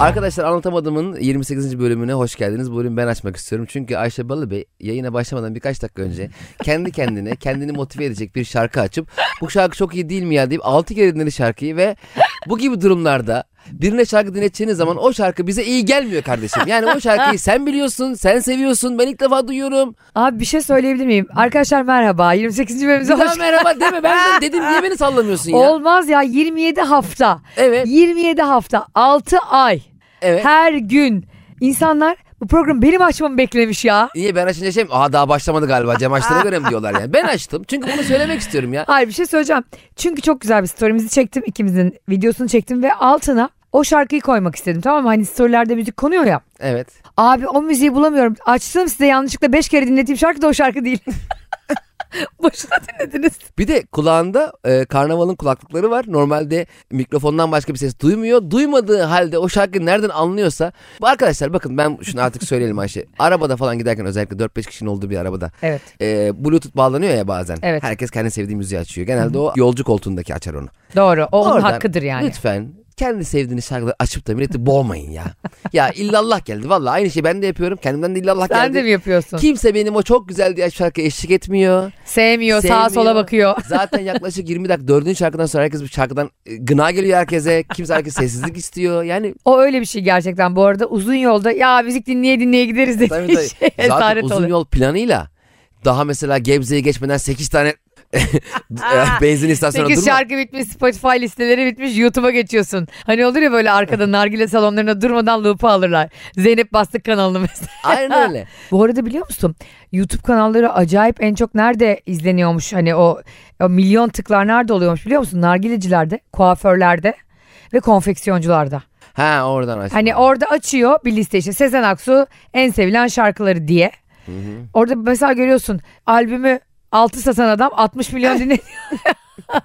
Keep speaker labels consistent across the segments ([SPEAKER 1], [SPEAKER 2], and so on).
[SPEAKER 1] Arkadaşlar anlatamadığımın 28. bölümüne hoş geldiniz. Bu bölümü ben açmak istiyorum. Çünkü Ayşe Balıbey yayına başlamadan birkaç dakika önce kendi kendine kendini motive edecek bir şarkı açıp bu şarkı çok iyi değil mi ya deyip 6 kere dinledi şarkıyı ve bu gibi durumlarda birine şarkı dinleteceğiniz zaman o şarkı bize iyi gelmiyor kardeşim. Yani o şarkıyı sen biliyorsun, sen seviyorsun. Ben ilk defa duyuyorum.
[SPEAKER 2] Abi bir şey söyleyebilir miyim? Arkadaşlar merhaba. 28. bölümümüze hoş
[SPEAKER 1] merhaba deme. Ben sana dedim niye beni sallamıyorsun ya?
[SPEAKER 2] Olmaz ya 27 hafta.
[SPEAKER 1] Evet.
[SPEAKER 2] 27 hafta 6 ay.
[SPEAKER 1] Evet.
[SPEAKER 2] Her gün insanlar bu programı benim açmamı beklemiş ya.
[SPEAKER 1] Niye ben açınca şey? Aa daha başlamadı galiba. Cem açtığına göre mi diyorlar yani. Ben açtım. Çünkü bunu söylemek istiyorum ya.
[SPEAKER 2] Hayır bir şey söyleyeceğim. Çünkü çok güzel bir story'mizi çektim. ikimizin videosunu çektim ve altına o şarkıyı koymak istedim. Tamam mı? Hani storylerde müzik konuyor ya.
[SPEAKER 1] Evet.
[SPEAKER 2] Abi o müziği bulamıyorum. Açtım size yanlışlıkla 5 kere dinlediğim şarkı da o şarkı değil. Boşuna dinlediniz.
[SPEAKER 1] Bir de kulağında e, karnavalın kulaklıkları var. Normalde mikrofondan başka bir ses duymuyor. Duymadığı halde o şarkıyı nereden anlıyorsa. Bu Arkadaşlar bakın ben şunu artık söyleyelim Ayşe. Arabada falan giderken özellikle 4-5 kişinin olduğu bir arabada.
[SPEAKER 2] Evet.
[SPEAKER 1] E, Bluetooth bağlanıyor ya bazen.
[SPEAKER 2] Evet.
[SPEAKER 1] Herkes kendi sevdiği müziği açıyor. Genelde o yolcu koltuğundaki açar onu.
[SPEAKER 2] Doğru. O onun
[SPEAKER 1] Oradan
[SPEAKER 2] hakkıdır yani.
[SPEAKER 1] Lütfen kendi sevdiğiniz şarkıları açıp da milleti boğmayın ya. ya illallah geldi. Vallahi aynı şey ben de yapıyorum. Kendimden de illallah
[SPEAKER 2] Sen
[SPEAKER 1] geldi.
[SPEAKER 2] de mi yapıyorsun?
[SPEAKER 1] Kimse benim o çok güzel diye şarkıya eşlik etmiyor.
[SPEAKER 2] Sevmiyor, sağa
[SPEAKER 1] Sevmiyor.
[SPEAKER 2] sola bakıyor.
[SPEAKER 1] Zaten yaklaşık 20 dakika dördüncü şarkıdan sonra herkes bu şarkıdan e, gına geliyor herkese. Kimse herkes sessizlik istiyor. Yani
[SPEAKER 2] O öyle bir şey gerçekten. Bu arada uzun yolda ya müzik dinleye dinleye gideriz dediği
[SPEAKER 1] tabii, tabii.
[SPEAKER 2] şey
[SPEAKER 1] zaten uzun
[SPEAKER 2] oluyor.
[SPEAKER 1] yol planıyla daha mesela Gebze'yi geçmeden 8 tane benzin istasyonu
[SPEAKER 2] 8
[SPEAKER 1] durma.
[SPEAKER 2] şarkı bitmiş, Spotify listeleri bitmiş, YouTube'a geçiyorsun. Hani olur ya böyle arkada nargile salonlarına durmadan loop'u alırlar. Zeynep Bastık kanalını mesela.
[SPEAKER 1] Aynen öyle.
[SPEAKER 2] Bu arada biliyor musun? YouTube kanalları acayip en çok nerede izleniyormuş? Hani o, o milyon tıklar nerede oluyormuş biliyor musun? Nargilecilerde, kuaförlerde ve konfeksiyoncularda.
[SPEAKER 1] Ha oradan aç.
[SPEAKER 2] Hani orada açıyor bir liste işte Sezen Aksu en sevilen şarkıları diye. Orada mesela görüyorsun albümü 6 satan adam 60 milyon dinleniyor.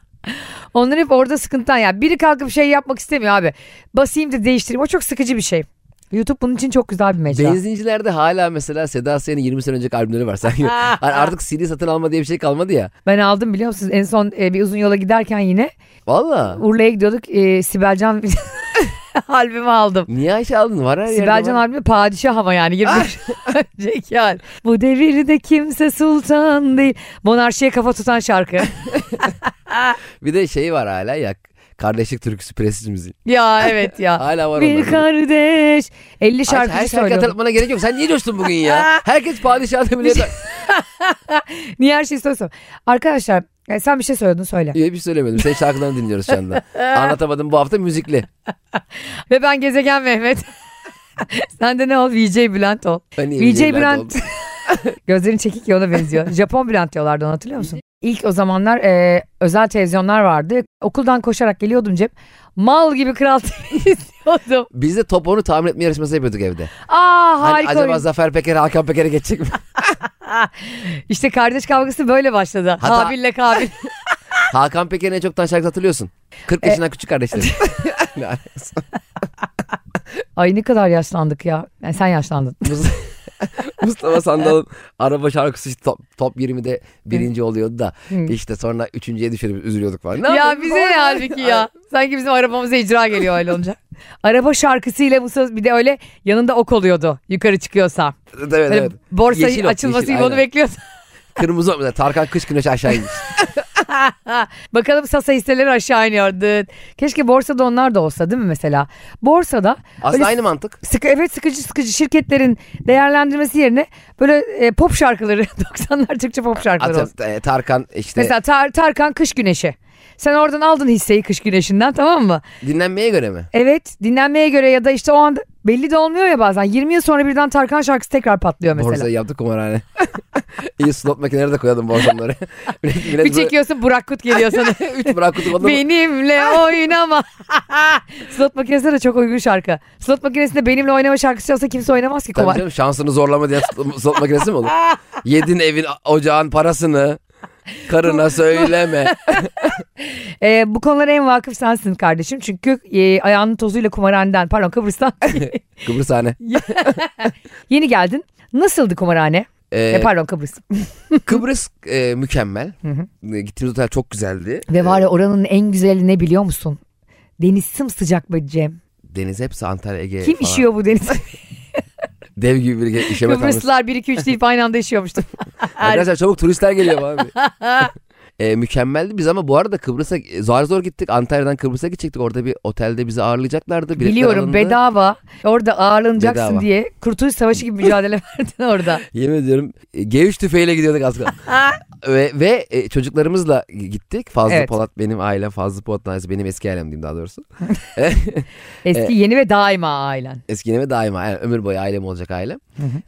[SPEAKER 2] Onlar hep orada sıkıntıdan ya. Biri kalkıp şey yapmak istemiyor abi. Basayım da değiştireyim. O çok sıkıcı bir şey. YouTube bunun için çok güzel bir mecra.
[SPEAKER 1] Benzincilerde hala mesela Seda Sayan'ın 20 sene önceki albümleri var. Sanki artık CD satın alma diye bir şey kalmadı ya.
[SPEAKER 2] Ben aldım biliyor musunuz? En son e, bir uzun yola giderken yine
[SPEAKER 1] Valla.
[SPEAKER 2] Urla'ya gidiyorduk. E, Sibelcan albümü aldım.
[SPEAKER 1] Niye Ayşe aldın? Var her yerde var.
[SPEAKER 2] albümü padişah ama yani 25 önceki hal. Bu devirde kimse sultan değil. Monarşiye kafa tutan şarkı.
[SPEAKER 1] Bir de şey var hala ya. Kardeşlik türküsü prestij müziği.
[SPEAKER 2] ya evet ya.
[SPEAKER 1] Hala var
[SPEAKER 2] Bir
[SPEAKER 1] onlar.
[SPEAKER 2] kardeş. 50
[SPEAKER 1] Ayşe,
[SPEAKER 2] şarkı
[SPEAKER 1] her şarkı hatırlatmana gerek yok. Sen niye coştun bugün ya? Herkes padişahı biliyor.
[SPEAKER 2] Niye her şeyi söylüyorsun? Arkadaşlar e, sen bir şey söyledin söyle.
[SPEAKER 1] Yok bir şey söylemedim. Senin şarkılarını dinliyoruz şu anda. Anlatamadım bu hafta müzikli.
[SPEAKER 2] Ve ben Gezegen Mehmet. sen de ne ol? VJ Bülent ol.
[SPEAKER 1] Ben niye
[SPEAKER 2] VJ
[SPEAKER 1] Bülent
[SPEAKER 2] Bülent. Gözlerin çekik ya ona benziyor. Japon Bülent diyorlardı onu hatırlıyor musun? İlk o zamanlar e, özel televizyonlar vardı. Okuldan koşarak geliyordum Cem. Mal gibi Kral TV izliyordum.
[SPEAKER 1] Biz de top onu tahmin etme yarışması yapıyorduk evde.
[SPEAKER 2] Aa
[SPEAKER 1] Hani
[SPEAKER 2] harika.
[SPEAKER 1] acaba
[SPEAKER 2] oyun.
[SPEAKER 1] Zafer Peker Hakan Peker'e geçecek mi?
[SPEAKER 2] İşte kardeş kavgası böyle başladı.
[SPEAKER 1] Hatta-
[SPEAKER 2] Kabil'le Kabil.
[SPEAKER 1] Hakan Peker'in en çok tan şarkı hatırlıyorsun. 40
[SPEAKER 2] E-
[SPEAKER 1] yaşından küçük kardeşlerim. Ne alakası?
[SPEAKER 2] Ay ne kadar yaşlandık ya. Yani sen yaşlandın.
[SPEAKER 1] Mustafa Sandal'ın araba şarkısı işte top, top 20'de birinci oluyordu da işte sonra üçüncüye düşürüp üzülüyorduk falan. Ne
[SPEAKER 2] ya
[SPEAKER 1] yapayım?
[SPEAKER 2] bize ne halbuki ya. Sanki bizim arabamıza icra geliyor öyle olunca. Araba şarkısıyla bu söz bir de öyle yanında ok oluyordu yukarı çıkıyorsa.
[SPEAKER 1] Evet
[SPEAKER 2] Böyle
[SPEAKER 1] evet.
[SPEAKER 2] borsa
[SPEAKER 1] Yeşil ok,
[SPEAKER 2] açılması
[SPEAKER 1] yeşil,
[SPEAKER 2] gibi onu
[SPEAKER 1] aynen.
[SPEAKER 2] bekliyorsun.
[SPEAKER 1] Kırmızı ok. Tarkan kış güneş aşağı inmiş.
[SPEAKER 2] Bakalım Sasa hisseleri aşağı iniyordu. Keşke borsada onlar da olsa değil mi mesela? Borsada
[SPEAKER 1] Aslında aynı mantık.
[SPEAKER 2] sıkı, evet sıkıcı sıkıcı şirketlerin değerlendirmesi yerine böyle e, pop şarkıları 90'lar Türkçe pop şarkıları olsun.
[SPEAKER 1] Atıyorum, e, Tarkan işte
[SPEAKER 2] Mesela Tar- Tarkan Kış Güneşi. Sen oradan aldın hisseyi Kış Güneşi'nden tamam mı?
[SPEAKER 1] dinlenmeye göre mi?
[SPEAKER 2] Evet dinlenmeye göre ya da işte o anda belli de olmuyor ya bazen. 20 yıl sonra birden Tarkan şarkısı tekrar patlıyor mesela.
[SPEAKER 1] Borsayı yaptık kumarhane. İyi slot makineleri de koyalım borsamları.
[SPEAKER 2] Bir çekiyorsun Burak Kut geliyor sana.
[SPEAKER 1] üç bırak kutu bana.
[SPEAKER 2] benimle oynama. Slot makinesine de çok uygun şarkı. Slot makinesinde benimle oynama şarkısı olsa kimse oynamaz ki
[SPEAKER 1] Tabii
[SPEAKER 2] kumar.
[SPEAKER 1] canım şansını zorlama diye slot slot makinesi mi olur? Yedin evin ocağın parasını. Karına söyleme.
[SPEAKER 2] Ee, bu konulara en vakıf sensin kardeşim. Çünkü e, ayağının tozuyla kumarhaneden pardon Kıbrıs'tan
[SPEAKER 1] Kıbrıs'hane.
[SPEAKER 2] yeni geldin. Nasıldı kumarhane?
[SPEAKER 1] Ee,
[SPEAKER 2] E, pardon Kıbrıs.
[SPEAKER 1] Kıbrıs e, mükemmel. E, Gittiğimiz otel çok güzeldi.
[SPEAKER 2] Ve var ya oranın en güzeli ne biliyor musun? Deniz sımsıcak be Cem.
[SPEAKER 1] deniz hepsi Antalya Ege
[SPEAKER 2] Kim
[SPEAKER 1] falan.
[SPEAKER 2] işiyor bu deniz?
[SPEAKER 1] Dev gibi bir işeme.
[SPEAKER 2] Kıbrıslılar 1 2 3 deyip aynı anda işiyormuştu.
[SPEAKER 1] Arkadaşlar çabuk turistler geliyor abi. e, mükemmeldi biz ama bu arada Kıbrıs'a zor zor gittik. Antalya'dan Kıbrıs'a gidecektik. Orada bir otelde bizi ağırlayacaklardı. Biletler
[SPEAKER 2] Biliyorum
[SPEAKER 1] alındı.
[SPEAKER 2] bedava orada ağırlanacaksın
[SPEAKER 1] Bedava.
[SPEAKER 2] diye Kurtuluş Savaşı gibi mücadele verdin orada.
[SPEAKER 1] Yemin ediyorum e, G3 tüfeğiyle gidiyorduk az kalsın. ve ve e, çocuklarımızla gittik. Fazlı
[SPEAKER 2] Evet.
[SPEAKER 1] Polat benim ailem. Fazlı Polat ailesi benim eski ailem diyeyim daha doğrusu.
[SPEAKER 2] Eski yeni ve daima ailen.
[SPEAKER 1] Eski ve daima yani ömür boyu ailem olacak ailem.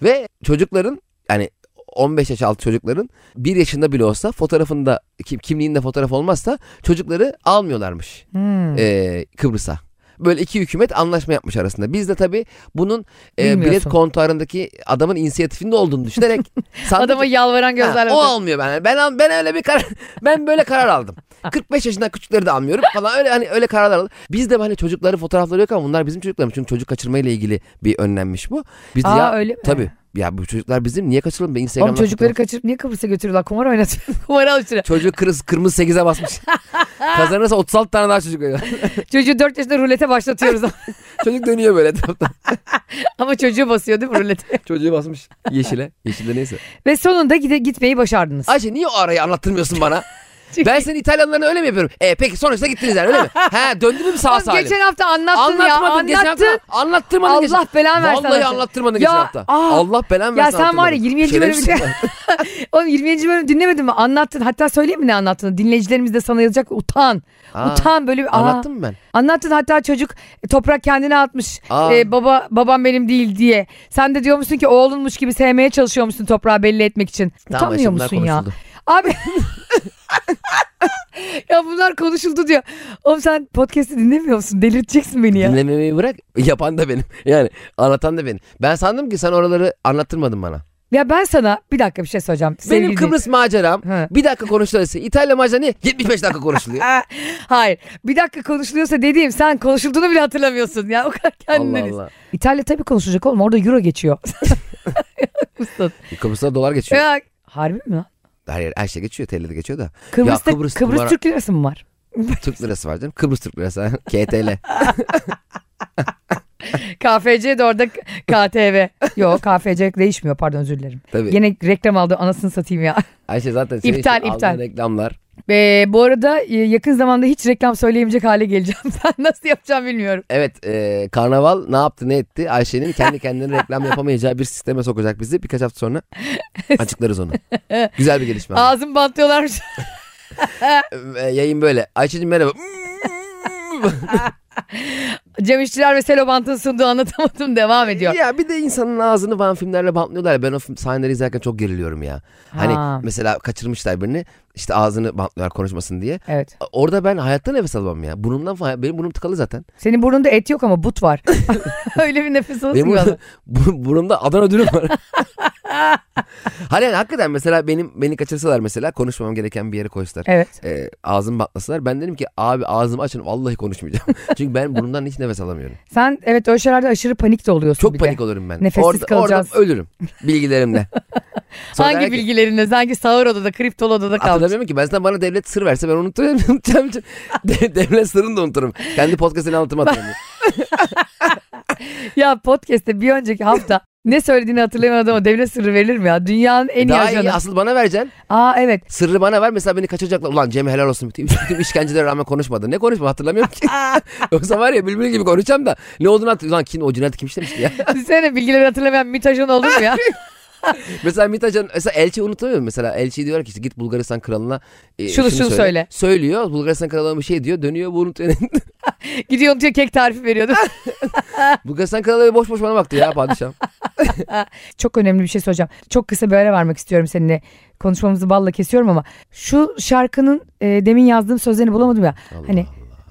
[SPEAKER 1] Ve çocukların yani 15 yaş altı çocukların 1 yaşında bile olsa fotoğrafında kim, kimliğinde fotoğraf olmazsa çocukları almıyorlarmış
[SPEAKER 2] Hmm.
[SPEAKER 1] e, Kıbrıs'a. Böyle iki hükümet anlaşma yapmış arasında. Biz de tabii bunun e, bilet kontuarındaki adamın inisiyatifinde olduğunu düşünerek sandık
[SPEAKER 2] Adama yalvaran gözlerle
[SPEAKER 1] o almıyor ben. Ben ben öyle bir karar ben böyle karar aldım. 45 yaşından küçükleri de almıyorum falan öyle hani öyle kararlar aldım. Biz de hani çocukları fotoğrafları yok ama bunlar bizim çocuklarımız. Çünkü çocuk kaçırma ile ilgili bir önlenmiş bu. Biz de
[SPEAKER 2] Aa,
[SPEAKER 1] ya
[SPEAKER 2] öyle mi?
[SPEAKER 1] tabii ya bu çocuklar bizim niye kaçıralım ben
[SPEAKER 2] Oğlum
[SPEAKER 1] Instagram'dan
[SPEAKER 2] çocukları
[SPEAKER 1] fotoğraf-
[SPEAKER 2] kaçırıp niye Kıbrıs'a götürüyorlar? Kumar oynatıyor. Kumar alıştırıyor.
[SPEAKER 1] Çocuk kırmızı, kırmızı 8'e basmış. Kazanırsa 36 tane daha çocuk veriyor.
[SPEAKER 2] Çocuğu 4 yaşında rulete başlatıyoruz.
[SPEAKER 1] çocuk dönüyor böyle etrafta.
[SPEAKER 2] Ama çocuğu basıyor değil mi rulete?
[SPEAKER 1] Çocuğu basmış yeşile. Yeşilde neyse.
[SPEAKER 2] Ve sonunda gide, gitmeyi başardınız.
[SPEAKER 1] Ayşe niye o arayı anlattırmıyorsun bana? Ben senin İtalyanlarına öyle mi yapıyorum? E peki sonuçta gittiniz yani öyle mi? He döndü mü sağ salim?
[SPEAKER 2] geçen hafta anlattın ya.
[SPEAKER 1] Anlatmadın geçen hafta.
[SPEAKER 2] Anlattın.
[SPEAKER 1] Anlattırmadın geçen
[SPEAKER 2] Allah belanı versin.
[SPEAKER 1] Vallahi
[SPEAKER 2] anlattın.
[SPEAKER 1] anlattırmadın
[SPEAKER 2] Ya,
[SPEAKER 1] geçen hafta.
[SPEAKER 2] aa.
[SPEAKER 1] Allah belanı
[SPEAKER 2] Ya
[SPEAKER 1] versin.
[SPEAKER 2] sen var ya
[SPEAKER 1] anlattırmadın.
[SPEAKER 2] 20.
[SPEAKER 1] Şerefsiz
[SPEAKER 2] bölümde
[SPEAKER 1] sen.
[SPEAKER 2] Oğlum 20. bölüm dinlemedin mi? Anlattın. Hatta söyleyeyim mi ne anlattığını? Dinleyicilerimiz de sana yazacak. Utan.
[SPEAKER 1] Aa,
[SPEAKER 2] Utan böyle bir. Aa.
[SPEAKER 1] Anlattım mı ben?
[SPEAKER 2] Anlattın hatta çocuk e, toprak kendine atmış.
[SPEAKER 1] Aa.
[SPEAKER 2] E, baba babam benim değil diye. Sen de diyormuşsun ki oğlunmuş gibi sevmeye çalışıyormuşsun toprağı belli etmek için.
[SPEAKER 1] Tamam,
[SPEAKER 2] Utanmıyor musun ya? Abi ya bunlar konuşuldu diyor. Oğlum sen podcast'i dinlemiyor musun? Delirteceksin beni ya.
[SPEAKER 1] Dinlememeyi bırak. Yapan da benim. Yani anlatan da benim. Ben sandım ki sen oraları anlattırmadın bana.
[SPEAKER 2] Ya ben sana bir dakika bir şey söyleyeceğim.
[SPEAKER 1] Benim
[SPEAKER 2] sevgili
[SPEAKER 1] Kıbrıs maceram
[SPEAKER 2] Ha.
[SPEAKER 1] bir dakika konuşuluyorsa İtalya macera niye 75 dakika konuşuluyor?
[SPEAKER 2] Hayır. Bir dakika konuşuluyorsa dediğim sen konuşulduğunu bile hatırlamıyorsun ya. O kadar kendinden.
[SPEAKER 1] Allah Allah.
[SPEAKER 2] İtalya tabii konuşulacak oğlum. Orada euro geçiyor.
[SPEAKER 1] Kıbrıs'ta dolar geçiyor.
[SPEAKER 2] ya, harbi mi lan?
[SPEAKER 1] Her, yer, her şey geçiyor. TL'de geçiyor da.
[SPEAKER 2] Kıbrıs'ta,
[SPEAKER 1] Ya Kıbrıs
[SPEAKER 2] Kıbrıs Türk lirası mı var?
[SPEAKER 1] Türk lirası var canım. Kıbrıs Türk lirası. KTL.
[SPEAKER 2] KFC de orada KTV. Yok KFC değişmiyor pardon özür dilerim.
[SPEAKER 1] Tabii.
[SPEAKER 2] Yine reklam aldı anasını satayım ya.
[SPEAKER 1] Ayşe zaten senin
[SPEAKER 2] İptal,
[SPEAKER 1] için
[SPEAKER 2] iptal.
[SPEAKER 1] reklamlar.
[SPEAKER 2] Ve bu arada e, yakın zamanda hiç reklam söyleyemeyecek hale geleceğim. Ben nasıl yapacağım bilmiyorum.
[SPEAKER 1] Evet e, karnaval ne yaptı ne etti Ayşe'nin kendi kendine reklam yapamayacağı bir sisteme sokacak bizi. Birkaç hafta sonra açıklarız onu. Güzel bir gelişme. ama.
[SPEAKER 2] Ağzımı bantlıyorlarmış.
[SPEAKER 1] E, yayın böyle. Ayşe'cim merhaba.
[SPEAKER 2] Cem İşçiler ve Selo Bant'ın sunduğu anlatamadım devam ediyor.
[SPEAKER 1] ya bir de insanın ağzını van filmlerle bantlıyorlar. Ben o film sahneleri izlerken çok geriliyorum ya. Hani
[SPEAKER 2] Ha.
[SPEAKER 1] mesela kaçırmışlar birini. işte ağzını bantlıyorlar konuşmasın diye.
[SPEAKER 2] Evet.
[SPEAKER 1] Orada ben hayatta nefes alamam ya. Burnumdan falan. Benim burnum tıkalı zaten.
[SPEAKER 2] Senin burnunda et yok ama but var. Öyle bir nefes
[SPEAKER 1] Benim
[SPEAKER 2] alıyorsun
[SPEAKER 1] burnum, burnumda Adana dürüm var. Hani hakikaten mesela benim beni kaçırsalar mesela konuşmamam gereken bir yere koysalar.
[SPEAKER 2] Evet.
[SPEAKER 1] E, ağzımı batlasalar ben dedim ki abi ağzımı açın vallahi konuşmayacağım. Çünkü ben burnumdan hiç nefes alamıyorum.
[SPEAKER 2] Sen evet öyle şeylerde aşırı panik de oluyorsun
[SPEAKER 1] Çok
[SPEAKER 2] bir
[SPEAKER 1] panik
[SPEAKER 2] de.
[SPEAKER 1] olurum ben.
[SPEAKER 2] Nefessiz
[SPEAKER 1] orada,
[SPEAKER 2] kalacağız.
[SPEAKER 1] Orada ölürüm bilgilerimle. Sonra
[SPEAKER 2] Hangi
[SPEAKER 1] der ki-
[SPEAKER 2] bilgilerinle? Sanki sağır odada, kriptol odada kalmış.
[SPEAKER 1] Hatırlamıyorum ki ben zaten bana devlet sır verse ben unuturum. devlet sırrını da unuturum. Kendi podcastini anlatımı hatırlamıyorum.
[SPEAKER 2] Ya podcast'te bir önceki hafta ne söylediğini hatırlayamayan adama devlet sırrı verilir mi ya? Dünyanın en iyi
[SPEAKER 1] Daha iyi
[SPEAKER 2] ajanı.
[SPEAKER 1] asıl bana vereceksin.
[SPEAKER 2] Aa evet.
[SPEAKER 1] Sırrı bana ver. Mesela beni kaçıracaklar. Ulan Cem helal olsun. Bütün, bütün işkencelere rağmen konuşmadı. Ne konuşma hatırlamıyorum ki. Yoksa var ya bülbül gibi konuşacağım da. Ne olduğunu hatırlıyorum. Ulan kim o cinayeti kim işlemişti ya.
[SPEAKER 2] Düşünsene bilgileri hatırlamayan MİT ajanı olur mu ya?
[SPEAKER 1] mesela Mitacan mesela elçi unutamıyorum. Mesela elçi diyor ki işte git Bulgaristan kralına e,
[SPEAKER 2] Şunu- şunu söyle.
[SPEAKER 1] Söylüyor. Bulgaristan kralına bir şey diyor. Dönüyor bu unutuyor.
[SPEAKER 2] Gidiyor unutuyor kek tarifi veriyordu.
[SPEAKER 1] Bulgaristan kralı boş boş bana baktı ya padişahım.
[SPEAKER 2] Çok önemli bir şey soracağım. Çok kısa bir ara vermek istiyorum seninle. Konuşmamızı balla kesiyorum ama şu şarkının e, demin yazdığım sözlerini bulamadım ya.
[SPEAKER 1] Allah
[SPEAKER 2] Hani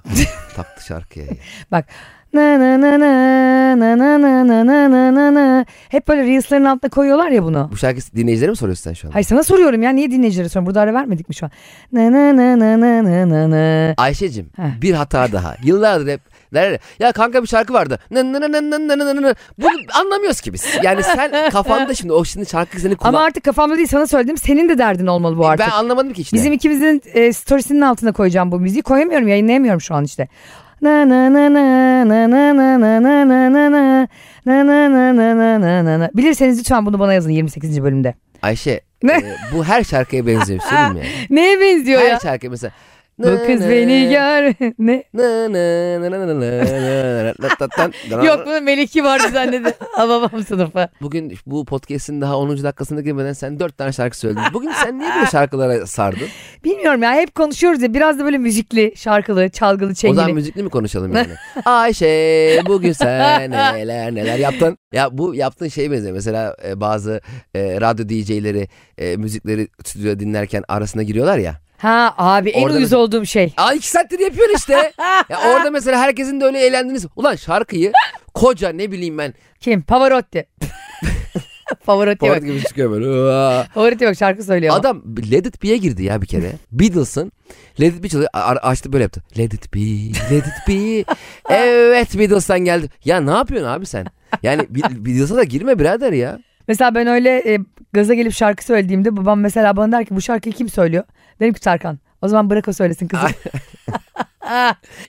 [SPEAKER 1] Allah. Taktı şarkıya. ya.
[SPEAKER 2] bak na na na na na na na na na na na na hep böyle reelslerin altına koyuyorlar ya bunu.
[SPEAKER 1] Bu şarkı dinleyicilere mi soruyorsun sen şu an?
[SPEAKER 2] Hayır sana soruyorum ya niye dinleyicilere soruyorum? Burada ara vermedik mi şu an? Na na na na na na na na.
[SPEAKER 1] Ayşe'cim
[SPEAKER 2] Heh.
[SPEAKER 1] bir hata daha. Yıllardır hep derler ya, kanka bir şarkı vardı. Nı nı nı nı nı nı nı nı nı. Bunu anlamıyoruz ki biz. Yani sen kafanda şimdi o şimdi şarkı seni kullan.
[SPEAKER 2] Ama artık kafamda değil sana söyledim. Senin de derdin olmalı bu artık.
[SPEAKER 1] ben anlamadım ki işte.
[SPEAKER 2] Bizim ikimizin e, storiesinin altına koyacağım bu müziği. Koyamıyorum yayınlayamıyorum şu an işte. Na na na na na na na na na na na na na na na na na na na na. Bilirseniz lütfen bunu bana yazın 28. bölümde.
[SPEAKER 1] Ayşe
[SPEAKER 2] Ne?
[SPEAKER 1] e, bu her şarkıya benziyor söyleyeyim mi?
[SPEAKER 2] Neye benziyor
[SPEAKER 1] Her
[SPEAKER 2] ya?
[SPEAKER 1] şarkı mesela.
[SPEAKER 2] Bu kız beni gör. Ne? Yok bunu Meliki vardı zannedi. Babam sınıfı.
[SPEAKER 1] Bugün bu podcast'in daha 10. dakikasına girmeden sen 4 tane şarkı söyledin. Bugün sen niye böyle şarkılara sardın?
[SPEAKER 2] Bilmiyorum ya hep konuşuyoruz ya biraz da böyle müzikli, şarkılı, çalgılı,
[SPEAKER 1] O zaman
[SPEAKER 2] çengeli.
[SPEAKER 1] müzikli mi konuşalım yani? Ayşe bugün sen neler neler yaptın? Ya bu yaptığın şeye benziyor. Mesela e, bazı e, radyo DJ'leri e, müzikleri stüdyoda dinlerken arasına giriyorlar ya.
[SPEAKER 2] Ha abi en
[SPEAKER 1] Orada
[SPEAKER 2] uyuz
[SPEAKER 1] mesela-
[SPEAKER 2] olduğum şey.
[SPEAKER 1] Aa iki saattir yapıyorsun işte. ya orada mesela herkesin de öyle eğlendiniz. Ulan şarkıyı koca ne bileyim ben.
[SPEAKER 2] Kim? Pavarotti. Pavarotti
[SPEAKER 1] Ford
[SPEAKER 2] bak.
[SPEAKER 1] gibi çıkıyor böyle. Uaa.
[SPEAKER 2] Pavarotti bak şarkı söylüyor.
[SPEAKER 1] Adam Let It Be'ye girdi ya bir kere. Beatles'ın Let It Be çalıyor. A- açtı böyle yaptı. Let It Be, Let It Be. evet Beatles'tan geldi. Ya ne yapıyorsun abi sen? Yani Be- Beatles'a da girme birader ya.
[SPEAKER 2] Mesela ben öyle e, gaza gelip şarkı söylediğimde babam mesela bana der ki bu şarkıyı kim söylüyor? Derim ki Tarkan. O zaman bırak o söylesin kızım.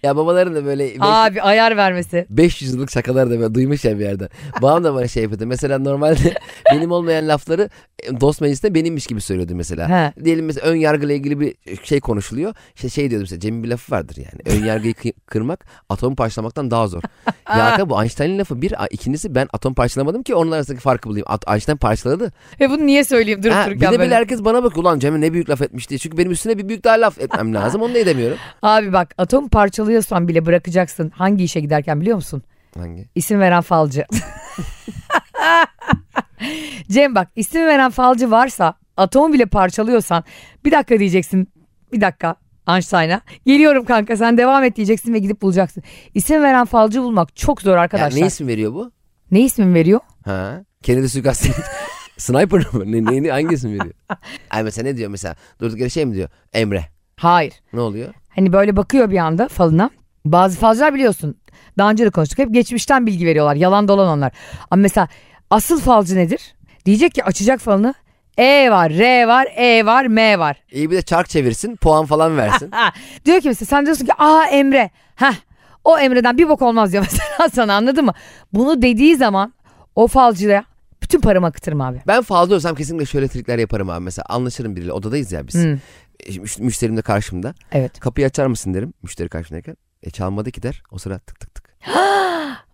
[SPEAKER 1] Ya babaların da böyle
[SPEAKER 2] Abi ayar vermesi.
[SPEAKER 1] 500 yıllık şakalar da böyle duymuş ya bir yerden. Babam da bana şey yapıyordu. Mesela normalde benim olmayan lafları e, dost meclisinde benimmiş gibi söylüyordu mesela.
[SPEAKER 2] He.
[SPEAKER 1] Diyelim mesela ön yargıyla ilgili bir şey konuşuluyor. İşte şey diyordu mesela Cem'in bir lafı vardır yani. Ön yargıyı kı- kırmak atomu parçalamaktan daha zor. ya bu Einstein'ın lafı bir. ikincisi ben atom parçalamadım ki onun arasındaki farkı bulayım. At- Einstein parçaladı.
[SPEAKER 2] Ve bunu niye söyleyeyim durup
[SPEAKER 1] Ha, bir
[SPEAKER 2] dururken
[SPEAKER 1] de
[SPEAKER 2] böyle
[SPEAKER 1] herkes bana bakıyor. Ulan Cem'e ne büyük laf etmiş diye. Çünkü benim üstüne bir büyük daha laf etmem lazım. Onu da edemiyorum.
[SPEAKER 2] Abi bak atom parçalıyorsan bile bırakacaksın. Hangi işe giderken biliyor musun?
[SPEAKER 1] Hangi?
[SPEAKER 2] İsim veren falcı. Cem bak isim veren falcı varsa atomu bile parçalıyorsan bir dakika diyeceksin. Bir dakika Einstein'a. Geliyorum kanka sen devam et diyeceksin ve gidip bulacaksın. İsim veren falcı bulmak çok zor
[SPEAKER 1] Yani
[SPEAKER 2] arkadaşlar.
[SPEAKER 1] ne isim veriyor bu?
[SPEAKER 2] ne ismin veriyor?
[SPEAKER 1] Ha? Kennedy suikastı. Sniper mı? Ne, ne, hangi isim veriyor? Ay mesela ne diyor mesela? Durduk yere şey mi diyor? Emre.
[SPEAKER 2] Hayır.
[SPEAKER 1] Ne oluyor?
[SPEAKER 2] Hani böyle bakıyor bir anda falına. Bazı falcılar biliyorsun. Daha önce de konuştuk. Hep geçmişten bilgi veriyorlar. Yalan dolan onlar. Ama mesela asıl falcı nedir? Diyecek ki açacak falını. E var, R var, E var, M var.
[SPEAKER 1] İyi bir de çark çevirsin, puan falan versin.
[SPEAKER 2] Diyor ki mesela sen diyorsun ki aa Emre. Heh, o Emre'den bir bok olmaz diyor mesela sana anladın mı? Bunu dediği zaman o falcıya bütün paramı akıtırım abi.
[SPEAKER 1] ben fazla olsam kesinlikle şöyle trikler yaparım abi. Mesela anlaşırım biriyle. Odadayız ya biz.
[SPEAKER 2] Hmm,
[SPEAKER 1] Müşterim de karşımda.
[SPEAKER 2] evet.
[SPEAKER 1] Kapıyı açar mısın derim. Müşteri karşımdayken. E çalmadı ki der. O sıra tık tık tık.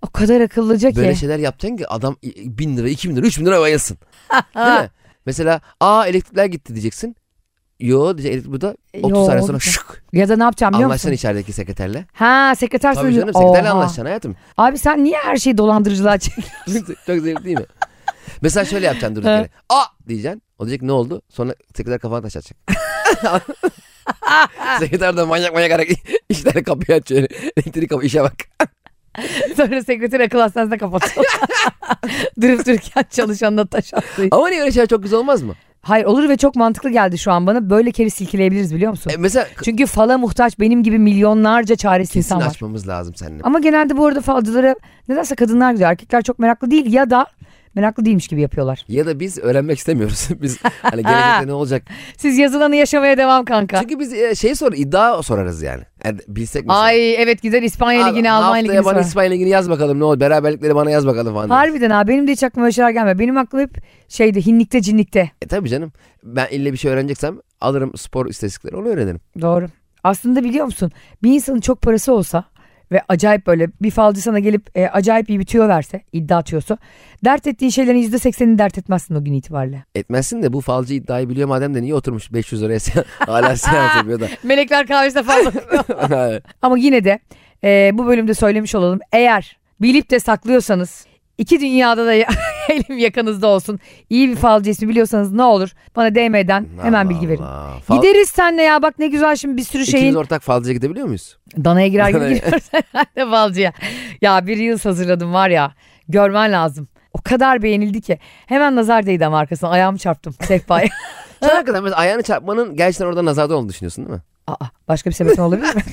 [SPEAKER 2] O kadar akıllıca ki.
[SPEAKER 1] Böyle şeyler yapacaksın ki adam bin lira, iki bin lira, üç bin lira bayılsın. Değil mi? Mesela aa elektrikler gitti diyeceksin. Yo diyecek elektrik burada. 30
[SPEAKER 2] Yo,
[SPEAKER 1] saniye sonra şık.
[SPEAKER 2] Ya da ne yapacağım biliyor
[SPEAKER 1] Anlaşacaksın
[SPEAKER 2] musun?
[SPEAKER 1] içerideki sekreterle.
[SPEAKER 2] Ha sekreter
[SPEAKER 1] Tabii canım sekreterle
[SPEAKER 2] Oha.
[SPEAKER 1] anlaşacaksın hayatım.
[SPEAKER 2] Abi sen niye her şeyi dolandırıcılığa çekiyorsun?
[SPEAKER 1] Çok zevkli değil mi? Mesela şöyle yapacaksın durduk yere. Aa diyeceksin. O diyecek ne oldu? Sonra sekreter kafana taş atacak. sekreter de manyak manyak hareket işleri kapıyı açıyor. Elektrik kapı işe bak.
[SPEAKER 2] Sonra sekreter akıl hastanesine kapatıyor. Durup dururken çalışanına taş attığı.
[SPEAKER 1] Ama niye öyle şeyler çok güzel olmaz mı?
[SPEAKER 2] Hayır olur ve çok mantıklı geldi şu an bana. Böyle kere silkeleyebiliriz biliyor musun?
[SPEAKER 1] E, mesela
[SPEAKER 2] Çünkü fala muhtaç benim gibi milyonlarca çaresiz
[SPEAKER 1] kesin
[SPEAKER 2] insan var.
[SPEAKER 1] açmamız lazım seninle.
[SPEAKER 2] Ama genelde bu arada falcılara nedense kadınlar gidiyor. Erkekler çok meraklı değil ya da meraklı değilmiş gibi yapıyorlar.
[SPEAKER 1] Ya da biz öğrenmek istemiyoruz. biz hani gelecekte ne olacak?
[SPEAKER 2] Siz yazılanı yaşamaya devam kanka.
[SPEAKER 1] Çünkü biz şey sor iddia sorarız yani. yani bilsek mesela.
[SPEAKER 2] Ay evet gider İspanya
[SPEAKER 1] Abi,
[SPEAKER 2] ligini Almanya ligini
[SPEAKER 1] bana. İspanya ligini yaz bakalım ne olur. Beraberlikleri bana yaz bakalım falan.
[SPEAKER 2] Harbiden ha benim de hiç aklıma öyle şeyler gelmiyor. Benim aklım hep şeydi hinlikte cinlikte.
[SPEAKER 1] E tabii canım. Ben ille bir şey öğreneceksem alırım spor istatistikleri onu öğrenirim.
[SPEAKER 2] Doğru. Aslında biliyor musun bir insanın çok parası olsa ve acayip böyle bir falcı sana gelip e, acayip iyi bir tüyo verse iddia atıyorsa dert ettiğin şeylerin yüzde seksenini dert etmezsin o gün itibariyle.
[SPEAKER 1] Etmezsin de bu falcı iddiayı biliyor madem de niye oturmuş 500 liraya se- hala seyahat yapıyor da.
[SPEAKER 2] Melekler kahvesinde falan. Ama yine de e, bu bölümde söylemiş olalım. Eğer bilip de saklıyorsanız iki dünyada da elim yakanızda olsun. İyi bir falcı ismi biliyorsanız ne olur bana DM'den hemen
[SPEAKER 1] Allah
[SPEAKER 2] bilgi verin.
[SPEAKER 1] Allah. Fal-
[SPEAKER 2] Gideriz senle ya bak ne güzel şimdi bir sürü
[SPEAKER 1] İkimiz
[SPEAKER 2] şeyin
[SPEAKER 1] ortak falcıya gidebiliyor muyuz?
[SPEAKER 2] danaya girer gibi
[SPEAKER 1] Danaya.
[SPEAKER 2] gidiyoruz herhalde falcıya. Ya bir yıl hazırladım var ya görmen lazım. O kadar beğenildi ki. Hemen nazar değdi ama arkasına ayağımı çarptım sehpaya.
[SPEAKER 1] Sen hakikaten mesela ayağını çarpmanın gerçekten orada nazarda olduğunu düşünüyorsun değil mi?
[SPEAKER 2] Aa, başka bir sebebin olabilir mi?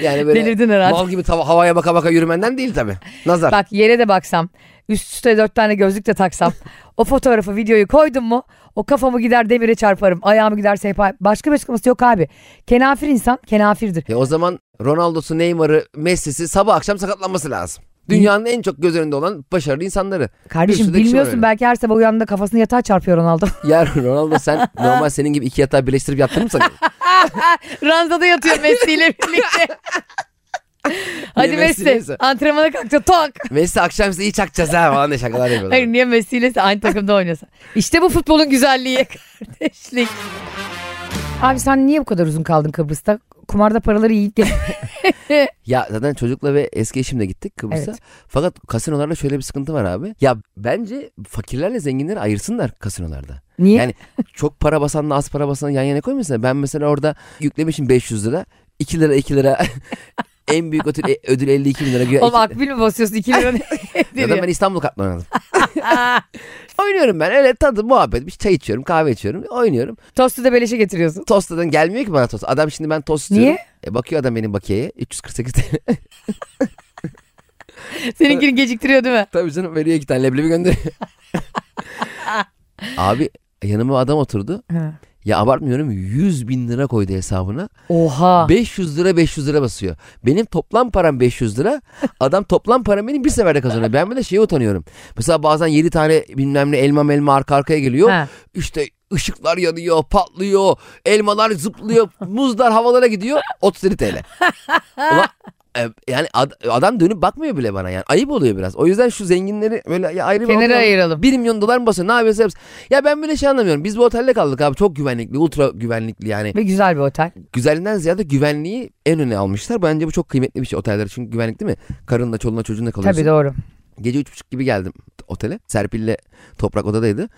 [SPEAKER 1] Yani böyle
[SPEAKER 2] Delirdin herhalde.
[SPEAKER 1] mal gibi tava- havaya baka baka yürümenden değil tabii. Nazar.
[SPEAKER 2] Bak yere de baksam, üst üste dört tane gözlük de taksam, o fotoğrafı videoyu koydum mu O kafamı gider demire çarparım. Ayağımı gider sehpa. Başka bir açıklaması yok abi. Kenafir insan kenafirdir.
[SPEAKER 1] Ya o zaman Ronaldo'su, Neymar'ı, Messi'si sabah akşam sakatlanması lazım. Dünyanın en çok göz önünde olan başarılı insanları.
[SPEAKER 2] Kardeşim bilmiyorsun belki her sabah uyandığında kafasını yatağa çarpıyor Ronaldo.
[SPEAKER 1] Ya Ronaldo sen normal senin gibi iki yatağı birleştirip yattın mı sanıyorsun?
[SPEAKER 2] Ranzada yatıyor Messi ile birlikte. Hadi
[SPEAKER 1] Messi
[SPEAKER 2] antrenmana kalkacak tok.
[SPEAKER 1] Messi akşam size iyi çakacağız ha falan diye şakalar yapıyorlar.
[SPEAKER 2] Hayır niye Messi ile aynı takımda oynasa? İşte bu futbolun güzelliği kardeşlik. Abi sen niye bu kadar uzun kaldın Kıbrıs'ta? Kumarda paraları yiyip gel.
[SPEAKER 1] Ya zaten çocukla ve eski eşimle gittik Kıbrıs'a.
[SPEAKER 2] Evet.
[SPEAKER 1] Fakat kasinolarda şöyle bir sıkıntı var abi. Ya bence fakirlerle zenginleri ayırsınlar kasinolarda.
[SPEAKER 2] Niye?
[SPEAKER 1] Yani çok para basanla az para basanı yan yana koymasınlar. Ben mesela orada yüklemişim 500 lira. 2 lira 2 lira. en büyük ödül, ödül 52 bin lira. Güya
[SPEAKER 2] Oğlum
[SPEAKER 1] iki-
[SPEAKER 2] mi basıyorsun 2 lira?
[SPEAKER 1] Zaten ben İstanbul kartla oynadım. Oynuyorum ben öyle tadı muhabbet. Bir çay içiyorum kahve içiyorum oynuyorum.
[SPEAKER 2] Tostu da beleşe getiriyorsun.
[SPEAKER 1] Tostadan gelmiyor ki bana tost. Adam şimdi ben tost istiyorum.
[SPEAKER 2] Niye?
[SPEAKER 1] E, bakıyor adam benim bakiyeye 348 TL.
[SPEAKER 2] Seninkini geciktiriyor değil mi?
[SPEAKER 1] Tabii canım veriyor iki tane leblebi gönderiyor. Abi yanıma adam oturdu. Ya abartmıyorum 100 bin lira koydu hesabına.
[SPEAKER 2] Oha.
[SPEAKER 1] 500 lira 500 lira basıyor. Benim toplam param 500 lira. Adam toplam param benim bir seferde kazanıyor. Ben bir de şeye utanıyorum. Mesela bazen 7 tane bilmem ne elma elma arka arkaya geliyor.
[SPEAKER 2] Ha.
[SPEAKER 1] İşte ışıklar yanıyor, patlıyor, elmalar zıplıyor, muzlar havalara gidiyor. 37 TL. Ulan, yani ad- adam dönüp bakmıyor bile bana yani. Ayıp oluyor biraz. O yüzden şu zenginleri böyle ya ayrı bir
[SPEAKER 2] Kenara
[SPEAKER 1] odaya-
[SPEAKER 2] ayıralım.
[SPEAKER 1] 1 milyon dolar mı basıyor? Ne yapıyorsa yapsın. Ya ben böyle şey anlamıyorum. Biz bu otelde kaldık abi. Çok güvenlikli, ultra güvenlikli yani.
[SPEAKER 2] Ve güzel bir otel.
[SPEAKER 1] Güzelliğinden ziyade güvenliği en öne almışlar. Bence bu çok kıymetli bir şey oteller. Çünkü güvenlik değil mi? Karınla, çoluğunla, çocuğunla kalıyorsun.
[SPEAKER 2] Tabii doğru.
[SPEAKER 1] Gece üç buçuk gibi geldim otele. Serpil'le Toprak odadaydı.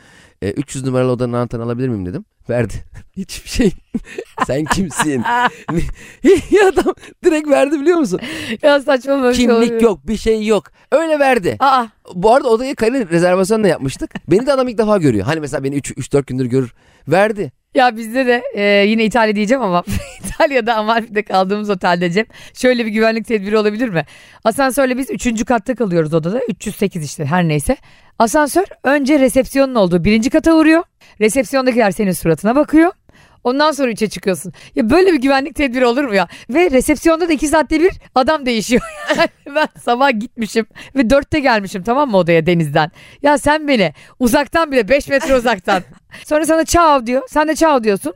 [SPEAKER 1] E, 300 numaralı odanın anahtarını alabilir miyim dedim. Verdi. Hiçbir şey. Sen kimsin? ya adam direkt verdi biliyor musun?
[SPEAKER 2] Ya saçma böyle şey
[SPEAKER 1] Kimlik
[SPEAKER 2] oluyor.
[SPEAKER 1] yok, bir şey yok. Öyle verdi.
[SPEAKER 2] Aa
[SPEAKER 1] Bu arada odayı kayıt rezervasyon da yapmıştık. Beni de adam ilk defa görüyor. Hani mesela beni 3-4 gündür görür. Verdi.
[SPEAKER 2] Ya bizde de e, yine İtalya diyeceğim ama İtalya'da Amalfi'de kaldığımız otelde Cem şöyle bir güvenlik tedbiri olabilir mi? Asansörle biz 3. katta kalıyoruz odada 308 işte her neyse. Asansör önce resepsiyonun olduğu birinci kata uğruyor. Resepsiyondakiler senin suratına bakıyor. Ondan sonra üçe çıkıyorsun. Ya böyle bir güvenlik tedbiri olur mu ya? Ve resepsiyonda da iki saatte bir adam değişiyor. Yani ben sabah gitmişim ve dörtte gelmişim tamam mı odaya denizden. Ya sen beni uzaktan bile 5 metre uzaktan. Sonra sana çav diyor. Sen de çav diyorsun.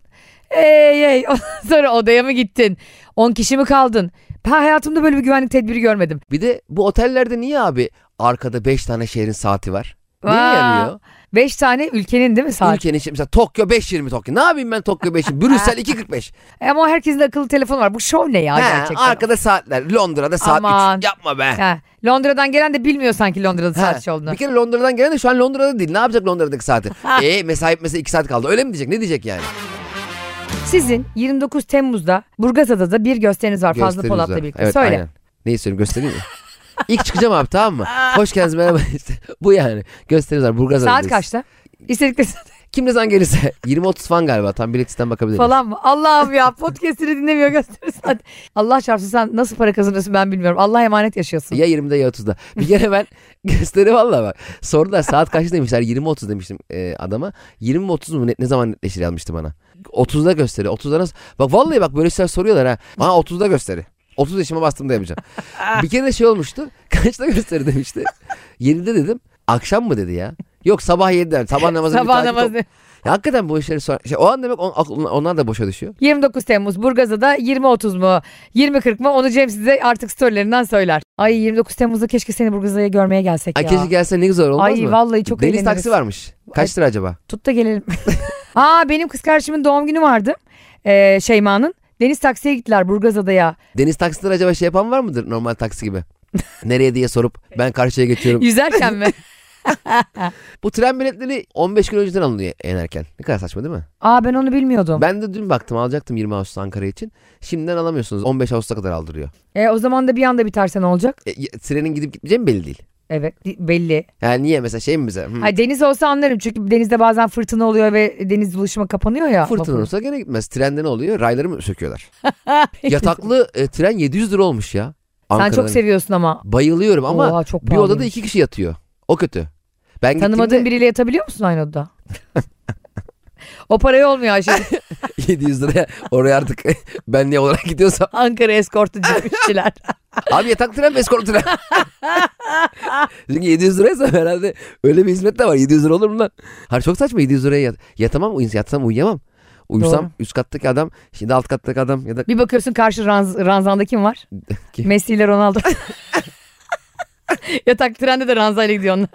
[SPEAKER 2] Ey ey. Ondan sonra odaya mı gittin? 10 kişi mi kaldın? Ben hayatımda böyle bir güvenlik tedbiri görmedim.
[SPEAKER 1] Bir de bu otellerde niye abi arkada 5 tane şehrin saati var? Neye
[SPEAKER 2] Vaa.
[SPEAKER 1] yarıyor?
[SPEAKER 2] 5 tane ülkenin değil mi saat?
[SPEAKER 1] Ülkenin işte mesela Tokyo 5.20 Tokyo. Ne yapayım ben Tokyo 5.20? Brüssel 2.45.
[SPEAKER 2] Ama herkesin de akıllı telefonu var. Bu şov ne ya
[SPEAKER 1] He,
[SPEAKER 2] gerçekten?
[SPEAKER 1] arkada saatler. Londra'da saat
[SPEAKER 2] Aman.
[SPEAKER 1] 3. Yapma be.
[SPEAKER 2] Ha, Londra'dan gelen de bilmiyor sanki Londra'da
[SPEAKER 1] He,
[SPEAKER 2] saat şey olduğunu.
[SPEAKER 1] Bir kere Londra'dan gelen de şu an Londra'da değil. Ne yapacak Londra'daki saati? e mesai mesela 2 saat kaldı. Öyle mi diyecek? Ne diyecek yani?
[SPEAKER 2] Sizin 29 Temmuz'da Burgazada'da bir gösteriniz var Fazlı
[SPEAKER 1] Gösteriniz
[SPEAKER 2] Polat'la
[SPEAKER 1] var.
[SPEAKER 2] birlikte.
[SPEAKER 1] Evet,
[SPEAKER 2] Söyle.
[SPEAKER 1] Aynen. Neyi söyleyeyim göstereyim mi? İlk çıkacağım abi tamam mı? Hoş geldiniz merhaba. İşte bu yani. Gösteriniz var. Burgazada'dayız.
[SPEAKER 2] Saat kaçta? İstedikleri
[SPEAKER 1] Kim ne zaman gelirse. 20-30 falan galiba. Tam bilet sistem bakabiliriz.
[SPEAKER 2] falan mı? Allah'ım ya podcast'ini dinlemiyor gösterir saat. Allah çarpsın sen nasıl para kazanıyorsun ben bilmiyorum. Allah emanet yaşıyorsun.
[SPEAKER 1] Ya 20'de ya 30'da. Bir kere ben gösteri valla bak. Sordular saat kaç demişler. 20-30 demiştim e, adama. 20 mi 30 mu ne, ne zaman netleşir yazmıştı bana. 30'da gösteri. 30'da nasıl? Bak vallahi bak böyle şeyler soruyorlar ha. Aa 30'da gösteri. 30 yaşıma bastığımda yapacağım. bir kere de şey olmuştu. Kaçta gösteri demişti. 7'de dedim. Akşam mı dedi ya? Yok sabah 7'de. Sabah namazı
[SPEAKER 2] Sabah namazı.
[SPEAKER 1] Ya hakikaten bu işleri sor- şey, o an demek on, onlar da boşa düşüyor.
[SPEAKER 2] 29 Temmuz Burgazada 20.30 mu 20.40 mı onu Cem size artık storylerinden söyler. Ay 29 Temmuz'da keşke seni Burgazada'ya görmeye gelsek
[SPEAKER 1] Ay
[SPEAKER 2] ya.
[SPEAKER 1] keşke gelse ne güzel olmaz
[SPEAKER 2] Ay
[SPEAKER 1] mı?
[SPEAKER 2] vallahi çok
[SPEAKER 1] Deniz
[SPEAKER 2] eğleniriz.
[SPEAKER 1] taksi varmış. Kaç lira acaba?
[SPEAKER 2] Tut da gelelim. Aa benim kız kardeşimin doğum günü vardı. Ee, Şeyma'nın. Deniz taksiye gittiler Burgazada'ya.
[SPEAKER 1] Deniz taksileri acaba şey yapan var mıdır normal taksi gibi? Nereye diye sorup ben karşıya geçiyorum.
[SPEAKER 2] Yüzerken mi?
[SPEAKER 1] Bu tren biletleri 15 gün önceden alınıyor en erken. Ne kadar saçma değil mi?
[SPEAKER 2] Aa ben onu bilmiyordum.
[SPEAKER 1] Ben de dün baktım alacaktım 20 Ağustos Ankara için. Şimdiden alamıyorsunuz. 15 Ağustos'a kadar aldırıyor.
[SPEAKER 2] E, o zaman da bir anda biterse ne olacak?
[SPEAKER 1] E, trenin gidip gitmeyeceği mi belli değil.
[SPEAKER 2] Evet belli.
[SPEAKER 1] Yani niye mesela şey mi bize? Hmm,
[SPEAKER 2] Ay, deniz olsa anlarım çünkü denizde bazen fırtına oluyor ve deniz buluşma kapanıyor ya.
[SPEAKER 1] Fırtına
[SPEAKER 2] vapur.
[SPEAKER 1] olsa gene gitmez. Trende ne oluyor? Rayları mı söküyorlar? Yataklı e, tren 700 lira olmuş ya.
[SPEAKER 2] Sen
[SPEAKER 1] Ankara'da.
[SPEAKER 2] çok seviyorsun ama.
[SPEAKER 1] Bayılıyorum ama
[SPEAKER 2] Oha, çok
[SPEAKER 1] bir odada iki kişi yatıyor. O kötü. Ben
[SPEAKER 2] Tanımadığın
[SPEAKER 1] gittiğimde
[SPEAKER 2] biriyle yatabiliyor musun aynı odada? O parayı olmuyor Ayşe.
[SPEAKER 1] 700 liraya oraya artık ben ne olarak gidiyorsam.
[SPEAKER 2] Ankara eskortucu işçiler.
[SPEAKER 1] Abi yatak tren mi eskort tren? Çünkü 700 liraysa herhalde öyle bir hizmet de var. 700 lira olur mu lan? Hayır çok saçma 700 liraya yat. Yatamam yatsam uyuyamam. Uyusam
[SPEAKER 2] Doğru.
[SPEAKER 1] üst kattaki adam şimdi alt kattaki adam ya da
[SPEAKER 2] Bir bakıyorsun karşı ranz, ranzanda kim var?
[SPEAKER 1] Kim?
[SPEAKER 2] Messi ile Ronaldo. Yatak trende de ranzayla gidiyor onlar.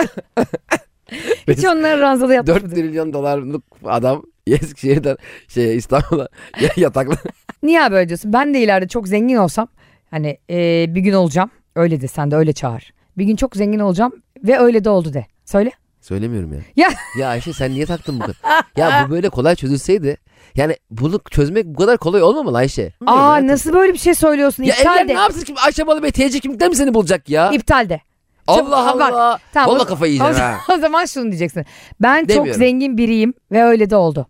[SPEAKER 2] Hiç onları ranzada
[SPEAKER 1] 4
[SPEAKER 2] yapmadı.
[SPEAKER 1] trilyon dolarlık adam Eskişehir'den şey İstanbul'a ya- yatakla.
[SPEAKER 2] Niye abi öyle diyorsun? Ben de ileride çok zengin olsam hani e, bir gün olacağım. Öyle de sen de öyle çağır. Bir gün çok zengin olacağım ve öyle de oldu de. Söyle.
[SPEAKER 1] Söylemiyorum ya.
[SPEAKER 2] Ya
[SPEAKER 1] Ya Ayşe sen niye taktın bu kadar? Ya bu böyle kolay çözülseydi. Yani bunu çözmek bu kadar kolay olmamalı Ayşe. Bilmiyorum
[SPEAKER 2] aa
[SPEAKER 1] hayatım.
[SPEAKER 2] nasıl böyle bir şey söylüyorsun?
[SPEAKER 1] Ya
[SPEAKER 2] İptal
[SPEAKER 1] evlen
[SPEAKER 2] de.
[SPEAKER 1] ne yapsın ki Ayşe Balıbey TC kimlikten mi seni bulacak ya?
[SPEAKER 2] İptal de. Çabuk-
[SPEAKER 1] Allah
[SPEAKER 2] bak,
[SPEAKER 1] Allah.
[SPEAKER 2] Tamam,
[SPEAKER 1] Valla
[SPEAKER 2] o-
[SPEAKER 1] kafayı
[SPEAKER 2] o,
[SPEAKER 1] yiyeceksin ha.
[SPEAKER 2] o zaman şunu diyeceksin. Ben çok
[SPEAKER 1] Demiyorum.
[SPEAKER 2] zengin biriyim ve öyle de oldu.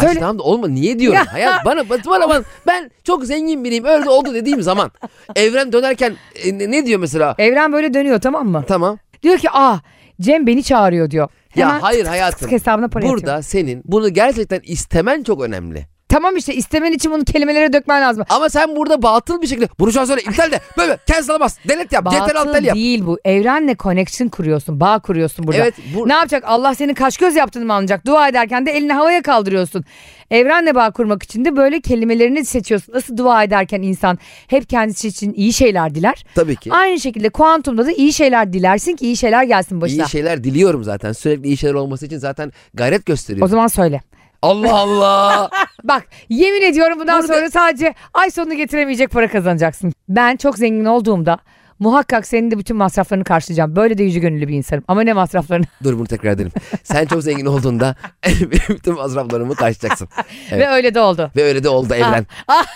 [SPEAKER 2] Söyle.
[SPEAKER 1] tamam da olma niye diyorum?
[SPEAKER 2] Ya.
[SPEAKER 1] Hayat bana bana bana ben çok zengin biriyim öyle oldu dediğim zaman evren dönerken e, ne, diyor mesela?
[SPEAKER 2] Evren böyle dönüyor tamam mı?
[SPEAKER 1] Tamam.
[SPEAKER 2] Diyor ki aa Cem beni çağırıyor diyor.
[SPEAKER 1] Ya
[SPEAKER 2] Hemen
[SPEAKER 1] hayır
[SPEAKER 2] tık tık
[SPEAKER 1] hayatım.
[SPEAKER 2] tık hesabına para
[SPEAKER 1] Burada
[SPEAKER 2] yatıyor.
[SPEAKER 1] senin bunu gerçekten istemen çok önemli.
[SPEAKER 2] Tamam işte istemen için bunu kelimelere dökmen lazım.
[SPEAKER 1] Ama sen burada batıl bir şekilde bunu şu an söyle iptal de böyle cancel'a bas delete yap
[SPEAKER 2] Batıl
[SPEAKER 1] tel yap.
[SPEAKER 2] değil bu. Evrenle connection kuruyorsun. Bağ kuruyorsun burada.
[SPEAKER 1] Evet bu
[SPEAKER 2] Ne yapacak? Allah senin kaş göz yaptığını mı anlayacak? Dua ederken de elini havaya kaldırıyorsun. Evrenle bağ kurmak için de böyle kelimelerini seçiyorsun. Nasıl dua ederken insan hep kendisi için iyi şeyler diler.
[SPEAKER 1] tabii ki.
[SPEAKER 2] Aynı şekilde kuantumda da iyi şeyler dilersin ki iyi şeyler gelsin başına.
[SPEAKER 1] İyi şeyler diliyorum zaten. Sürekli iyi şeyler olması için zaten gayret
[SPEAKER 2] O
[SPEAKER 1] gösteriyorum.
[SPEAKER 2] zaman söyle.
[SPEAKER 1] Allah Allah.
[SPEAKER 2] Bak yemin ediyorum bundan
[SPEAKER 1] Burada-
[SPEAKER 2] sonra sadece ay sonunu getiremeyecek para kazanacaksın. Ben çok zengin olduğumda muhakkak senin de bütün masraflarını karşılayacağım. Böyle de yüce gönüllü bir insanım. Ama ne masraflarını?
[SPEAKER 1] Dur bunu tekrar edelim. Sen çok zengin olduğunda bütün masraflarımı karşılayacaksın. Evet.
[SPEAKER 2] Ve öyle de oldu.
[SPEAKER 1] Ve öyle de oldu evren.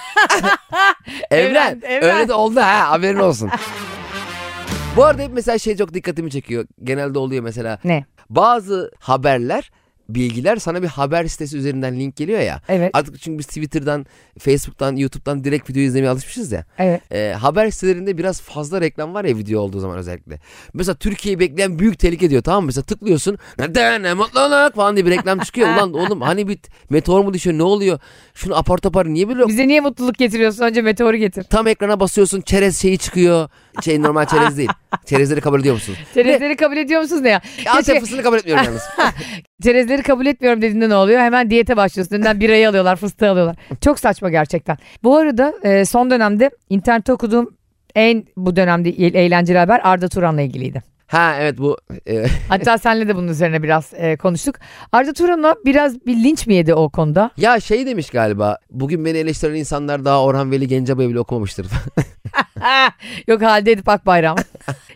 [SPEAKER 1] evren.
[SPEAKER 2] Evren, evren.
[SPEAKER 1] Öyle de oldu ha haberin olsun. Bu arada hep mesela şey çok dikkatimi çekiyor. Genelde oluyor mesela.
[SPEAKER 2] Ne?
[SPEAKER 1] Bazı haberler, bilgiler sana bir haber sitesi üzerinden link geliyor ya.
[SPEAKER 2] Evet.
[SPEAKER 1] Artık çünkü biz Twitter'dan, Facebook'tan, YouTube'dan direkt video izlemeye alışmışız ya.
[SPEAKER 2] Evet.
[SPEAKER 1] Ee, haber sitelerinde biraz fazla reklam var ya video olduğu zaman özellikle. Mesela Türkiye'yi bekleyen büyük tehlike diyor tamam mı? Mesela tıklıyorsun. Neden ne mutluluk falan diye bir reklam çıkıyor. Ulan oğlum hani bir meteor mu düşüyor ne oluyor? Şunu apar topar niye böyle
[SPEAKER 2] Bize niye mutluluk getiriyorsun? Önce meteoru getir.
[SPEAKER 1] tam ekrana basıyorsun çerez şeyi çıkıyor. Şey normal çerez değil. Çerezleri kabul ediyor musun?
[SPEAKER 2] Çerezleri kabul ediyor musunuz ne ya?
[SPEAKER 1] Antep
[SPEAKER 2] Keşke-
[SPEAKER 1] fıstığını kabul etmiyorum yalnız.
[SPEAKER 2] Çerezleri kabul etmiyorum dediğinde ne oluyor? Hemen diyete başlıyorsun. Önden birayı alıyorlar, fıstığı alıyorlar. Çok saçma gerçekten. Bu arada e, son dönemde internette okuduğum en bu dönemde eğlenceli haber Arda Turan'la ilgiliydi.
[SPEAKER 1] Ha evet bu e,
[SPEAKER 2] Hatta senle de bunun üzerine biraz e, konuştuk. Arda Turan'a biraz bir linç mi yedi o konuda?
[SPEAKER 1] ya şey demiş galiba. Bugün beni eleştiren insanlar daha Orhan Veli Gencebay'ı bile okumamıştır.
[SPEAKER 2] Yok halde Edip Akbayram.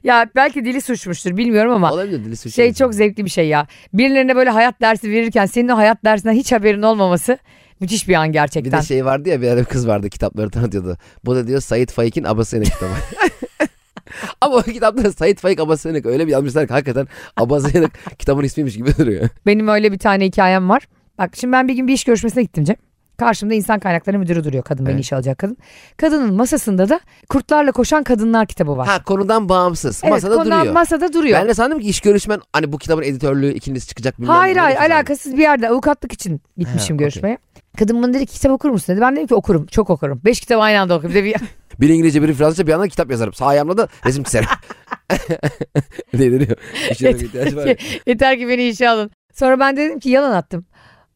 [SPEAKER 2] ya belki dili suçmuştur bilmiyorum ama
[SPEAKER 1] Olabilir dili suçlu.
[SPEAKER 2] şey çok zevkli bir şey ya. Birilerine böyle hayat dersi verirken senin o hayat dersinden hiç haberin olmaması müthiş bir an
[SPEAKER 1] Bir
[SPEAKER 2] gerçekten.
[SPEAKER 1] de şey vardı ya bir ara bir kız vardı kitapları tanıtıyordu. Bu da diyor Sait Faik'in Abası'nın kitabı. Ama o kitapta Sait Faik Abası'nın öyle bir yazmışlar ki hakikaten Abası'nın kitabın ismiymiş gibi duruyor.
[SPEAKER 2] Benim öyle bir tane hikayem var. Bak şimdi ben bir gün bir iş görüşmesine gittim Cem. Karşımda insan kaynakları müdürü duruyor kadın beni
[SPEAKER 1] Evet.
[SPEAKER 2] işe alacak kadın. Kadının masasında da Kurtlarla Koşan Kadınlar kitabı var.
[SPEAKER 1] Ha konudan bağımsız.
[SPEAKER 2] evet,
[SPEAKER 1] Masada
[SPEAKER 2] konudan
[SPEAKER 1] duruyor.
[SPEAKER 2] masada duruyor.
[SPEAKER 1] Ben de sandım ki iş görüşmen hani bu kitabın editörlüğü ikincisi çıkacak bilmem
[SPEAKER 2] hayır hayır alakasız bir yerde avukatlık için gitmişim
[SPEAKER 1] Ha,
[SPEAKER 2] görüşmeye. Kadın bana dedi ki kitap okur musun dedi. Ben dedim ki okurum çok okurum. Beş kitap aynı anda okurum. Bir bir...
[SPEAKER 1] İngilizce biri Fransızca bir yandan kitap yazarım. Sağ ayağımla da resim çizerim. Deliriyor. İşe
[SPEAKER 2] Yeter ki, yeter ki beni işe alın. Sonra ben dedim ki yalan attım.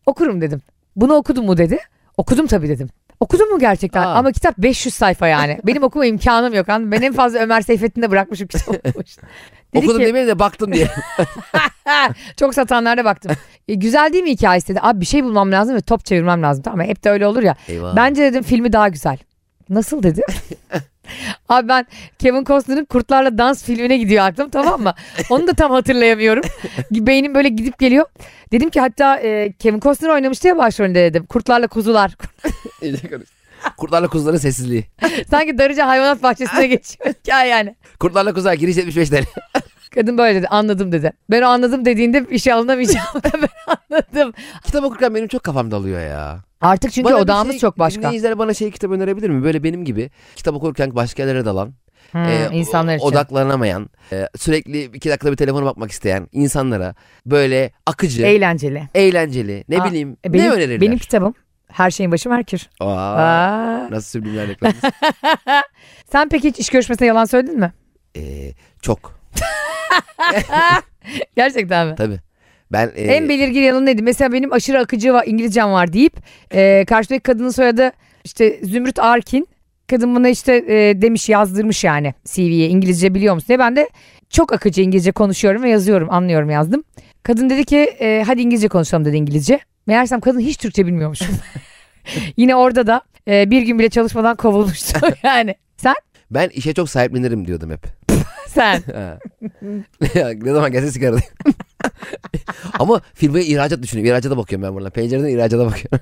[SPEAKER 2] Okurum dedim. Bunu okudun mu dedi. Okudum tabii dedim. Okudun mu gerçekten?
[SPEAKER 1] Aa.
[SPEAKER 2] Ama kitap 500 sayfa yani. Benim okuma imkanım yok. anladın? Ben en fazla Ömer Seyfettin'de bırakmışım kitap okumuş. Dedi
[SPEAKER 1] Okudum
[SPEAKER 2] ki,
[SPEAKER 1] demeyeyim de baktım diye.
[SPEAKER 2] çok satanlarda baktım. E, güzel değil mi hikayesi dedi. Abi bir şey bulmam lazım ve top çevirmem lazım. Tamam? Hep de öyle olur ya.
[SPEAKER 1] Eyvah.
[SPEAKER 2] Bence dedim filmi daha güzel. Nasıl dedi? Abi ben Kevin Costner'ın Kurtlarla Dans filmine gidiyor aklım tamam mı? Onu da tam hatırlayamıyorum. Beynim böyle gidip geliyor. Dedim ki hatta e, Kevin Costner oynamıştı ya başrolünde dedim. Kurtlarla Kuzular.
[SPEAKER 1] Kurtlarla kuzuların sessizliği.
[SPEAKER 2] Sanki Darıca Hayvanat Bahçesi'ne geçiyor hikaye yani.
[SPEAKER 1] Kurtlarla kuzular giriş 75 TL.
[SPEAKER 2] Kadın böyle dedi anladım dedi. Ben o anladım dediğinde işe alınamayacağımı da ben anladım.
[SPEAKER 1] Kitap okurken benim çok kafam dalıyor ya.
[SPEAKER 2] Artık çünkü
[SPEAKER 1] Bana
[SPEAKER 2] odağımız
[SPEAKER 1] şey-
[SPEAKER 2] çok başka.
[SPEAKER 1] Dinleyiciler bana şey kitap önerebilir mi? Böyle benim gibi kitap okurken başka yerlere dalan.
[SPEAKER 2] Hmm,
[SPEAKER 1] e,
[SPEAKER 2] insanlar için.
[SPEAKER 1] odaklanamayan, e, sürekli iki dakikada bir telefona bakmak isteyen insanlara böyle akıcı,
[SPEAKER 2] Eğlenceli.
[SPEAKER 1] eğlenceli, ne
[SPEAKER 2] Aa,
[SPEAKER 1] bileyim
[SPEAKER 2] E, benim,
[SPEAKER 1] ne önerirler?
[SPEAKER 2] Benim kitabım. Her şeyin başı Merkür.
[SPEAKER 1] Aa,
[SPEAKER 2] Aa.
[SPEAKER 1] nasıl subliminal reklam?
[SPEAKER 2] Sen peki hiç iş görüşmesinde yalan söyledin mi?
[SPEAKER 1] e, çok
[SPEAKER 2] Gerçekten mi?
[SPEAKER 1] tabii. Ben e,
[SPEAKER 2] En belirgin yanı neydi? Mesela benim aşırı akıcı var, İngilizcem var deyip e, karşıdaki kadının soyadı işte Zümrüt Arkin. Kadın bana işte e, demiş yazdırmış yani CV'ye İngilizce biliyor musun diye. Ben de çok akıcı İngilizce konuşuyorum ve yazıyorum anlıyorum yazdım. Kadın dedi ki e, hadi İngilizce konuşalım dedi İngilizce. Meğersem kadın hiç Türkçe bilmiyormuş. Yine orada da e, bir gün bile çalışmadan kovulmuştu yani. Sen?
[SPEAKER 1] ben işe çok sahiplenirim diyordum hep.
[SPEAKER 2] Sen.
[SPEAKER 1] Ne zaman gelse sigara Ama firmaya ihracat düşünüyorum. İhracata bakıyorum ben buradan. Pencereden ihracata bakıyorum.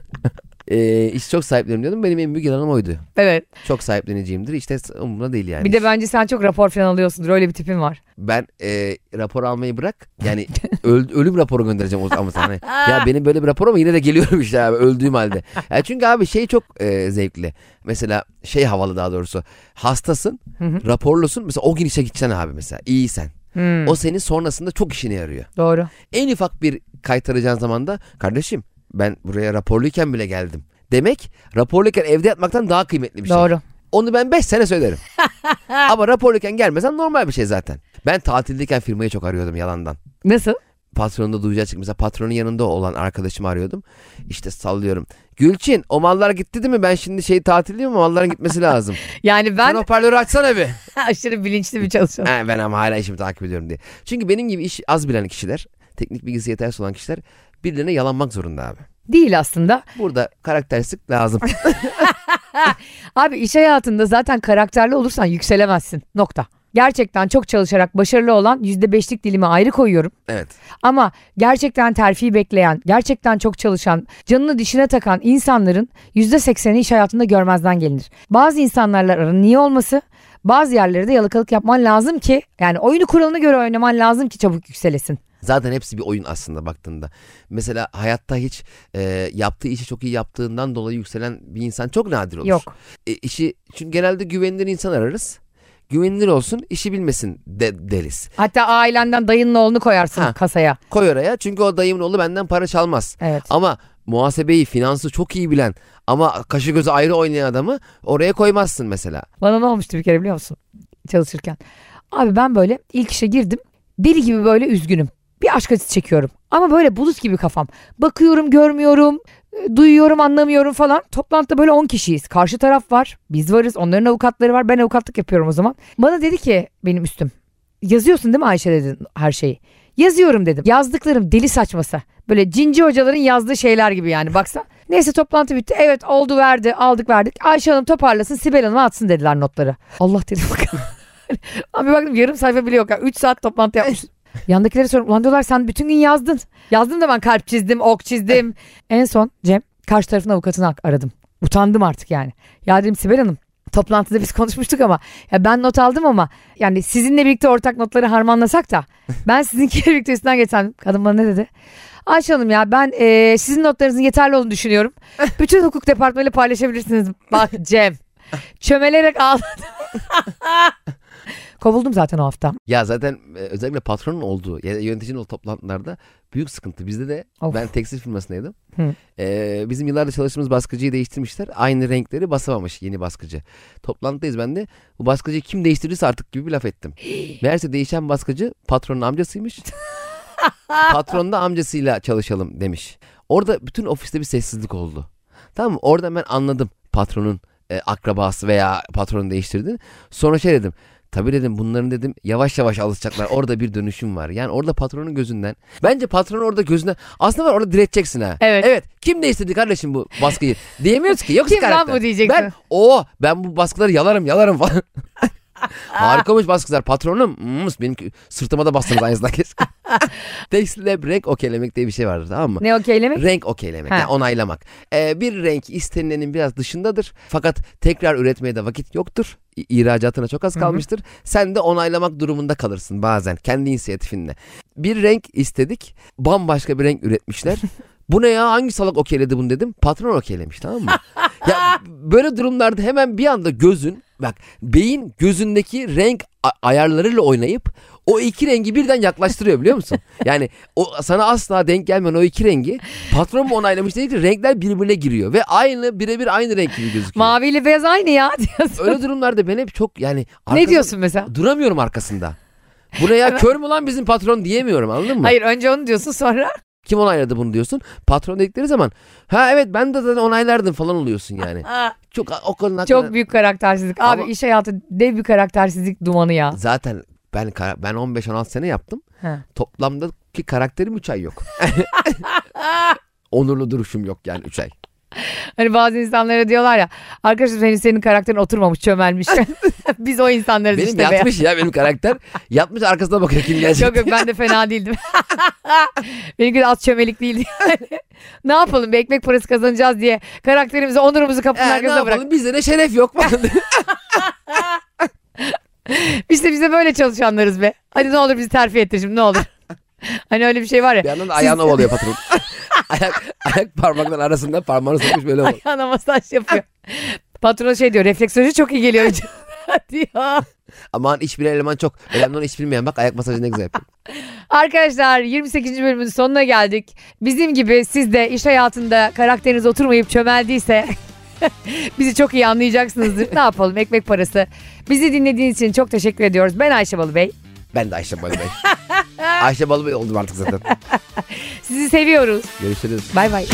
[SPEAKER 1] E, iş çok sahiplenirim diyordum. Benim en büyük yalanım oydu.
[SPEAKER 2] Evet.
[SPEAKER 1] Çok sahipleneceğimdir. İşte umurumda değil yani.
[SPEAKER 2] Bir de bence sen çok rapor falan alıyorsundur. Öyle bir tipin var.
[SPEAKER 1] ben e, rapor almayı bırak. Yani öl- ölüm raporu göndereceğim o ama sana. Ya benim böyle bir rapor ama yine de geliyorum işte abi öldüğüm halde. Ya çünkü abi şey çok e, zevkli. Mesela şey havalı daha doğrusu. Hastasın, raporlusun. Mesela o gün işe gideceksin abi mesela. İyiysen.
[SPEAKER 2] Hmm,
[SPEAKER 1] O senin sonrasında çok işine yarıyor.
[SPEAKER 2] Doğru.
[SPEAKER 1] En ufak bir kaytaracağın zaman da kardeşim ben buraya raporluyken bile geldim. Demek raporluyken evde yatmaktan daha kıymetli bir şey.
[SPEAKER 2] Doğru.
[SPEAKER 1] Onu ben 5 sene söylerim. Ama raporluyken gelmesen normal bir şey zaten. Ben tatildeyken firmayı çok arıyordum yalandan.
[SPEAKER 2] Nasıl?
[SPEAKER 1] Patronun da duyacağı çık. Mesela patronun yanında olan arkadaşımı arıyordum. İşte sallıyorum. Gülçin o mallar gitti değil mi? Ben şimdi şey tatildeyim ama malların gitmesi lazım.
[SPEAKER 2] Yani
[SPEAKER 1] Sen
[SPEAKER 2] ben
[SPEAKER 1] hoparlörü açsana bir.
[SPEAKER 2] aşırı bilinçli bir çalışanım.
[SPEAKER 1] He, ben ama hala işimi takip ediyorum diye. Çünkü benim gibi iş az bilen kişiler, teknik bilgisi yetersiz olan kişiler birilerine yalanmak zorunda abi.
[SPEAKER 2] Değil aslında.
[SPEAKER 1] Burada karakteristik lazım.
[SPEAKER 2] Abi iş hayatında zaten karakterli olursan yükselemezsin. Nokta. Gerçekten çok çalışarak başarılı olan %5'lik dilimi ayrı koyuyorum.
[SPEAKER 1] evet.
[SPEAKER 2] Ama gerçekten terfi bekleyen, gerçekten çok çalışan, canını dişine takan insanların %80'i iş hayatında görmezden gelinir. Bazı insanlarla aranın iyi olması, bazı yerlerde yalakalık yapman lazım ki, yani oyunu kuralına göre oynaman lazım ki çabuk yükselesin.
[SPEAKER 1] Zaten hepsi bir oyun aslında baktığında. Mesela hayatta hiç e, yaptığı işi çok iyi yaptığından dolayı yükselen bir insan çok nadir olur.
[SPEAKER 2] Yok.
[SPEAKER 1] E, işi çünkü genelde güvenilir insan ararız. Güvenilir olsun, işi bilmesin de, deriz.
[SPEAKER 2] Hatta ailenden dayının oğlunu koyarsın
[SPEAKER 1] Ha.
[SPEAKER 2] kasaya.
[SPEAKER 1] Koy oraya çünkü o dayımın oğlu benden para çalmaz.
[SPEAKER 2] Evet.
[SPEAKER 1] Ama muhasebeyi, finansı çok iyi bilen ama kaşı gözü ayrı oynayan adamı oraya koymazsın mesela.
[SPEAKER 2] Bana ne olmuştu bir kere biliyor musun? Çalışırken. Abi ben böyle ilk işe girdim. Deli gibi böyle üzgünüm. Bir aşk acısı çekiyorum. Ama böyle bulut gibi kafam. Bakıyorum görmüyorum. e, Duyuyorum anlamıyorum falan. Toplantıda böyle 10 kişiyiz. Karşı taraf var. Biz varız. Onların avukatları var. Ben avukatlık yapıyorum o zaman. Bana dedi ki benim üstüm. Yazıyorsun değil mi Ayşe dedi her şeyi. Yazıyorum dedim. Yazdıklarım deli saçması. Böyle cinci hocaların yazdığı şeyler gibi yani baksa. Neyse toplantı bitti. Evet oldu verdi aldık verdik. Ayşe Hanım toparlasın Sibel Hanım'a atsın dediler notları. Allah dedim bakalım. Abi baktım yarım sayfa bile yok. 3 saat toplantı yapmış. Yandakileri soruyorum. Ulan diyorlar sen bütün gün yazdın. Yazdım da ben kalp çizdim, ok çizdim. en son Cem karşı tarafın avukatını aradım. Utandım artık yani. Ya dedim Sibel Hanım toplantıda biz konuşmuştuk ama ya ben not aldım ama yani sizinle birlikte ortak notları harmanlasak da ben sizinkiyle birlikte üstünden geçsem kadın bana ne dedi? Ayşe Hanım ya ben eee, sizin notlarınızın yeterli olduğunu düşünüyorum. Bütün hukuk departmanıyla paylaşabilirsiniz. Bak Cem çömelerek ağladım. Kovuldum zaten o hafta.
[SPEAKER 1] Ya zaten e, özellikle patronun olduğu, ya da yöneticinin olduğu toplantılarda büyük sıkıntı. Bizde de
[SPEAKER 2] Of.
[SPEAKER 1] ben tekstil firmasındaydım.
[SPEAKER 2] Hı.
[SPEAKER 1] Ee, bizim yıllardır çalıştığımız baskıcıyı değiştirmişler. Aynı renkleri basamamış yeni baskıcı. Toplantıdayız ben de. Bu baskıcıyı kim değiştirirse artık gibi bir laf ettim. Meğerse değişen baskıcı patronun amcasıymış. Patron da amcasıyla çalışalım demiş. Orada bütün ofiste bir sessizlik oldu. Tamam mı? Orada ben anladım patronun e, akrabası veya patronun değiştirdiğini. Sonra şey dedim. Tabii dedim bunların dedim yavaş yavaş alışacaklar. Orada bir dönüşüm var. Yani orada patronun gözünden. Bence patron orada gözünden. Aslında var orada direteceksin ha.
[SPEAKER 2] Evet.
[SPEAKER 1] Evet. Kim değiştirdi kardeşim bu baskıyı? Diyemiyoruz ki. Yok
[SPEAKER 2] Kim lan
[SPEAKER 1] karakter.
[SPEAKER 2] bu diyeceksin.
[SPEAKER 1] Ben o ben bu baskıları yalarım yalarım falan. Harikamış baskılar. Patronum hmm, benim sırtıma da bastınız aynısından keşke. Tekstilde renk okeylemek diye bir şey vardır tamam mı?
[SPEAKER 2] Ne okeylemek?
[SPEAKER 1] Renk okeylemek yani onaylamak. Ee, bir renk istenilenin biraz dışındadır. Fakat tekrar üretmeye de vakit yoktur. İhracatına çok az
[SPEAKER 2] Hı hı.
[SPEAKER 1] kalmıştır. Sen de onaylamak durumunda kalırsın bazen kendi inisiyatifinle. Bir renk istedik. Bambaşka bir renk üretmişler. Bu ne ya hangi salak okeyledi bunu dedim. Patron okeylemiş tamam mı? ya böyle durumlarda hemen bir anda gözün bak beyin gözündeki renk ayarlarıyla oynayıp o iki rengi birden yaklaştırıyor biliyor musun? Yani o sana asla denk gelmeyen o iki rengi patron mu onaylamış değil ki renkler birbirine giriyor ve aynı birebir aynı renk gibi gözüküyor.
[SPEAKER 2] Mavi ile beyaz aynı ya diyorsun.
[SPEAKER 1] Öyle durumlarda ben hep çok yani
[SPEAKER 2] ne diyorsun mesela?
[SPEAKER 1] Duramıyorum arkasında. Bu ne ya kör mü lan bizim patron diyemiyorum anladın mı?
[SPEAKER 2] Hayır önce onu diyorsun sonra
[SPEAKER 1] Kim onayladı bunu diyorsun. Patron dedikleri zaman ha evet ben de zaten onaylardım falan oluyorsun yani. Çok o konu hakkında-
[SPEAKER 2] çok büyük karaktersizlik. Abi
[SPEAKER 1] Ama-
[SPEAKER 2] iş hayatı dev bir karaktersizlik dumanı ya.
[SPEAKER 1] Zaten ben kara- ben 15-16 sene yaptım.
[SPEAKER 2] Ha.
[SPEAKER 1] Toplamdaki karakterim 3 ay yok. Onurlu duruşum yok yani 3 ay.
[SPEAKER 2] Hani bazı insanlara diyorlar ya arkadaşım senin senin karakterin oturmamış çömelmiş. Biz o insanlarız
[SPEAKER 1] Benim
[SPEAKER 2] işte be.
[SPEAKER 1] yatmış ya benim karakter. Yatmış arkasına bakıyor kim gelecek.
[SPEAKER 2] Yok yok ben de fena değildim. Benimki de az çömelik değildi yani. ne yapalım bir ekmek parası kazanacağız diye karakterimizi onurumuzu kapının
[SPEAKER 1] Ee, ne
[SPEAKER 2] arkasına bırak.
[SPEAKER 1] yapalım bizde de şeref yok.
[SPEAKER 2] Biz de bize böyle çalışanlarız be. Hadi ne olur bizi terfi ettir şimdi ne olur. hani öyle bir şey var ya.
[SPEAKER 1] bir yandan da ayağını ovalıyor patron. ayak, ayak parmakların arasında parmağını sokmuş böyle ovalıyor.
[SPEAKER 2] Ayağına masaj yapıyor. Patrona şey diyor refleksoloji çok iyi geliyor. diyor.
[SPEAKER 1] Aman iş bilen eleman çok. Olan iş bilmeyen bak ayak masajı ne güzel yapıyor.
[SPEAKER 2] Arkadaşlar 28. bölümün sonuna geldik. Bizim gibi siz de iş hayatında karakteriniz oturmayıp çömeldiyse bizi çok iyi anlayacaksınızdır. ne yapalım ekmek parası. Bizi dinlediğiniz için çok teşekkür ediyoruz. Ben Ayşe Balıbey.
[SPEAKER 1] Ben de Ayşe Balı Bey. Ayşe Balı Bey oldum artık zaten.
[SPEAKER 2] Sizi seviyoruz.
[SPEAKER 1] Görüşürüz.
[SPEAKER 2] Bay bay.